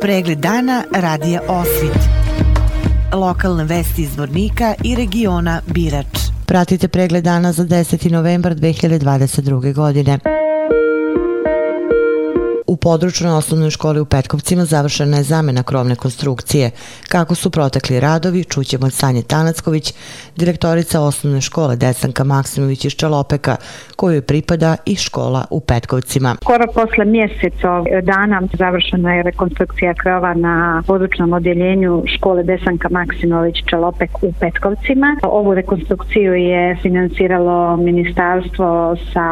Pregled dana radija Osvit. Lokalne vesti iz Vornika i regiona Birač. Pratite pregled dana za 10. novembar 2022. godine. U područnoj osnovnoj školi u Petkovcima završena je zamena krovne konstrukcije. Kako su protekli radovi, čućemo od Sanje Tanacković, direktorica osnovne škole Desanka Maksimović iz Čalopeka, kojoj pripada i škola u Petkovcima. Skoro posle mjeseca dana završena je rekonstrukcija krova na područnom odjeljenju škole Desanka Maksimović Čalopek u Petkovcima. Ovu rekonstrukciju je financiralo ministarstvo sa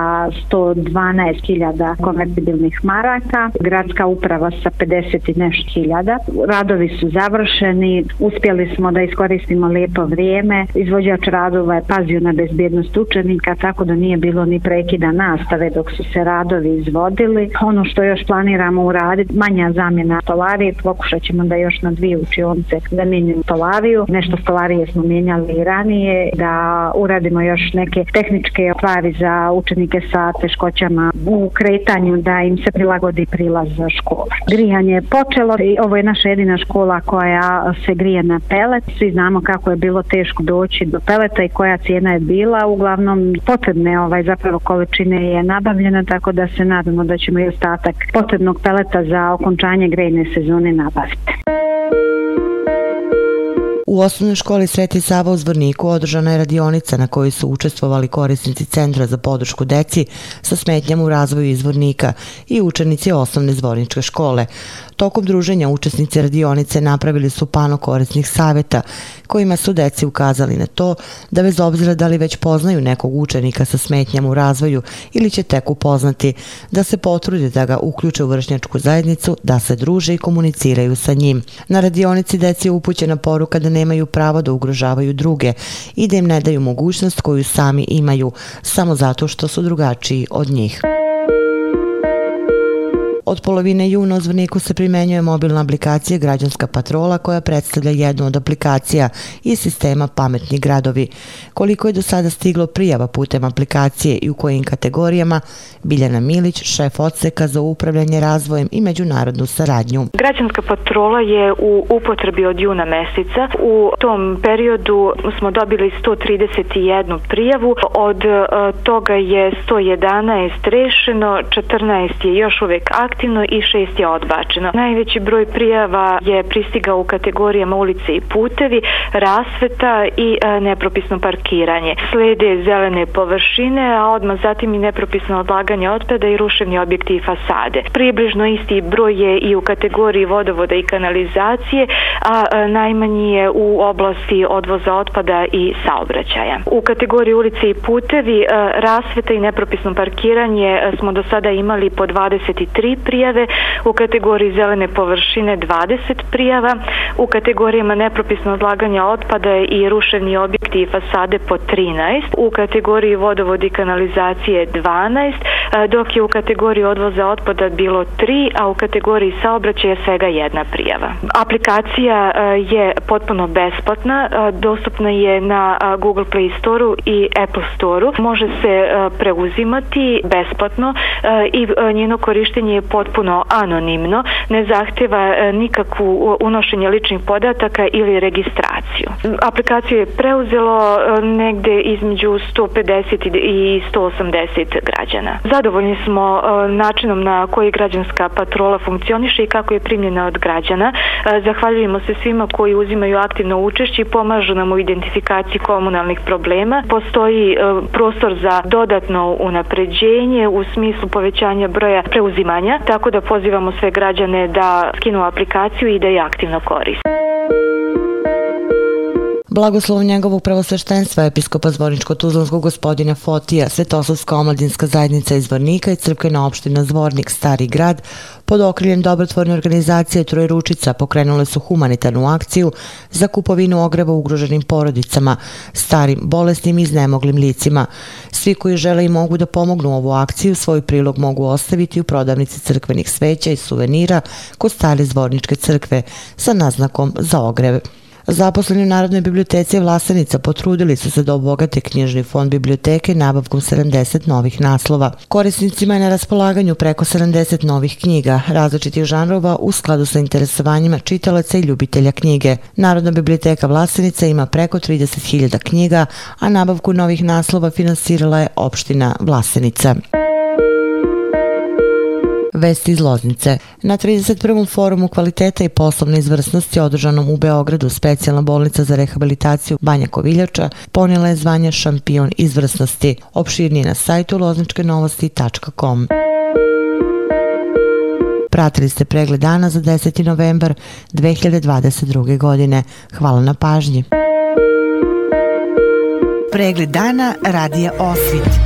112.000 konvertibilnih maraka projekta, gradska uprava sa 50 i nešto hiljada. Radovi su završeni, uspjeli smo da iskoristimo lijepo vrijeme. Izvođač radova je pazio na bezbjednost učenika, tako da nije bilo ni prekida nastave dok su se radovi izvodili. Ono što još planiramo uraditi, manja zamjena stolarije, pokušat ćemo da još na dvije učionce zamijenimo stolariju. Nešto stolarije smo mijenjali i ranije, da uradimo još neke tehničke stvari za učenike sa teškoćama u kretanju, da im se prilagodi provodi prilaz za škole. Grijanje je počelo i ovo je naša jedina škola koja se grije na pelet. Svi znamo kako je bilo teško doći do peleta i koja cijena je bila. Uglavnom potrebne ovaj zapravo količine je nabavljena tako da se nadamo da ćemo i ostatak potrebnog peleta za okončanje grejne sezone nabaviti. U osnovnoj školi Sveti Sava u Zvorniku održana je radionica na kojoj su učestvovali korisnici Centra za podršku deci sa smetnjama u razvoju izvornika i učenici osnovne zvorničke škole. Tokom druženja učesnici radionice napravili su pano korisnih savjeta kojima su deci ukazali na to da bez obzira da li već poznaju nekog učenika sa smetnjama u razvoju ili će tek upoznati, da se potrude da ga uključe u vršnjačku zajednicu, da se druže i komuniciraju sa njim. Na radionici deci je upućena poruka da nemaju pravo da ugrožavaju druge i da im ne daju mogućnost koju sami imaju samo zato što su drugačiji od njih. Od polovine juna u Zvorniku se primenjuje mobilna aplikacija Građanska patrola koja predstavlja jednu od aplikacija iz sistema Pametni gradovi. Koliko je do sada stiglo prijava putem aplikacije i u kojim kategorijama, Biljana Milić, šef odseka za upravljanje razvojem i međunarodnu saradnju. Građanska patrola je u upotrebi od juna meseca. U tom periodu smo dobili 131 prijavu, od e, toga je 111 rešeno, 14 je još uvek aktivno aktivno i šest je odbačeno. Najveći broj prijava je pristigao u kategorijama ulice i putevi, rasveta i e, nepropisno parkiranje. Slede zelene površine, a odmah zatim i nepropisno odlaganje otpada i ruševni objekti i fasade. Približno isti broj je i u kategoriji vodovoda i kanalizacije, a e, najmanji je u oblasti odvoza otpada i saobraćaja. U kategoriji ulice i putevi, e, rasveta i nepropisno parkiranje smo do sada imali po 23 prijave, u kategoriji zelene površine 20 prijava, u kategorijama nepropisno odlaganja otpada i ruševni objekti i fasade po 13, u kategoriji vodovod i kanalizacije 12, dok je u kategoriji odvoza otpada bilo 3, a u kategoriji saobraćaja svega jedna prijava. Aplikacija je potpuno besplatna, dostupna je na Google Play Store-u i Apple Store-u. Može se preuzimati besplatno i njeno korištenje je potpuno anonimno, ne zahtjeva e, nikakvu unošenje ličnih podataka ili registraciju. Aplikaciju je preuzelo e, negde između 150 i 180 građana. Zadovoljni smo e, načinom na koji građanska patrola funkcioniše i kako je primljena od građana. Zahvaljujemo se svima koji uzimaju aktivno učešće i pomažu nam u identifikaciji komunalnih problema. Postoji prostor za dodatno unapređenje u smislu povećanja broja preuzimanja tako da pozivamo sve građane da skinu aplikaciju i da je aktivno koriste. Blagoslov njegovog pravosveštenstva episkopa Zvorničko-Tuzlanskog gospodina Fotija, Svetoslavska omladinska zajednica iz Zvornika i crkvena opština Zvornik Stari grad pod okriljem dobrotvorne organizacije Troje Ručica pokrenule su humanitarnu akciju za kupovinu ogreva ugroženim porodicama, starim, bolesnim i znemoglim licima. Svi koji žele i mogu da pomognu ovu akciju, svoj prilog mogu ostaviti u prodavnici crkvenih sveća i suvenira kod stare Zvorničke crkve sa naznakom za ogreve. Zaposleni u Narodnoj biblioteci Vlasenica potrudili su se da obogate knjižni fond biblioteke nabavkom 70 novih naslova. Korisnicima je na raspolaganju preko 70 novih knjiga, različitih žanrova u skladu sa interesovanjima čitalaca i ljubitelja knjige. Narodna biblioteka Vlasenica ima preko 30.000 knjiga, a nabavku novih naslova finansirala je opština Vlasenica. Vesti iz Loznice. Na 31. forumu kvaliteta i poslovne izvrsnosti održanom u Beogradu specijalna bolnica za rehabilitaciju Banja Koviljača ponijela je zvanje šampion izvrsnosti. Opširnije na sajtu lozničkenovosti.com. Pratili ste pregled dana za 10. novembar 2022. godine. Hvala na pažnji. Pregled dana radija Osvit